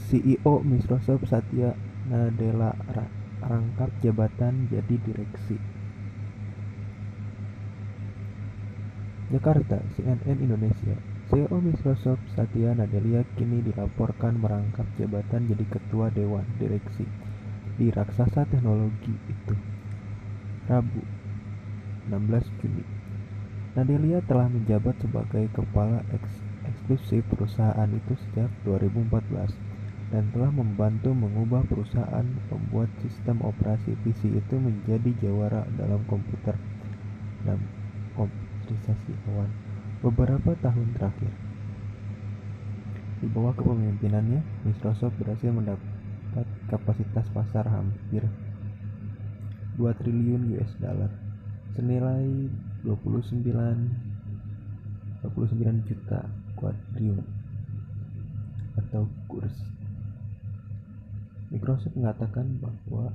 CEO Microsoft Satya Nadella rangkap jabatan jadi direksi. Jakarta, CNN Indonesia. CEO Microsoft Satya Nadella kini dilaporkan merangkap jabatan jadi ketua dewan direksi di raksasa teknologi itu. Rabu, 16 Juni. Nadella telah menjabat sebagai kepala eks eksklusif perusahaan itu sejak 2014 dan telah membantu mengubah perusahaan pembuat sistem operasi PC itu menjadi jawara dalam komputer dan komputerisasi awan beberapa tahun terakhir. Di bawah kepemimpinannya, Microsoft berhasil mendapat kapasitas pasar hampir 2 triliun US dollar senilai 29 29 juta kuadrium atau kurs. Microsoft mengatakan bahwa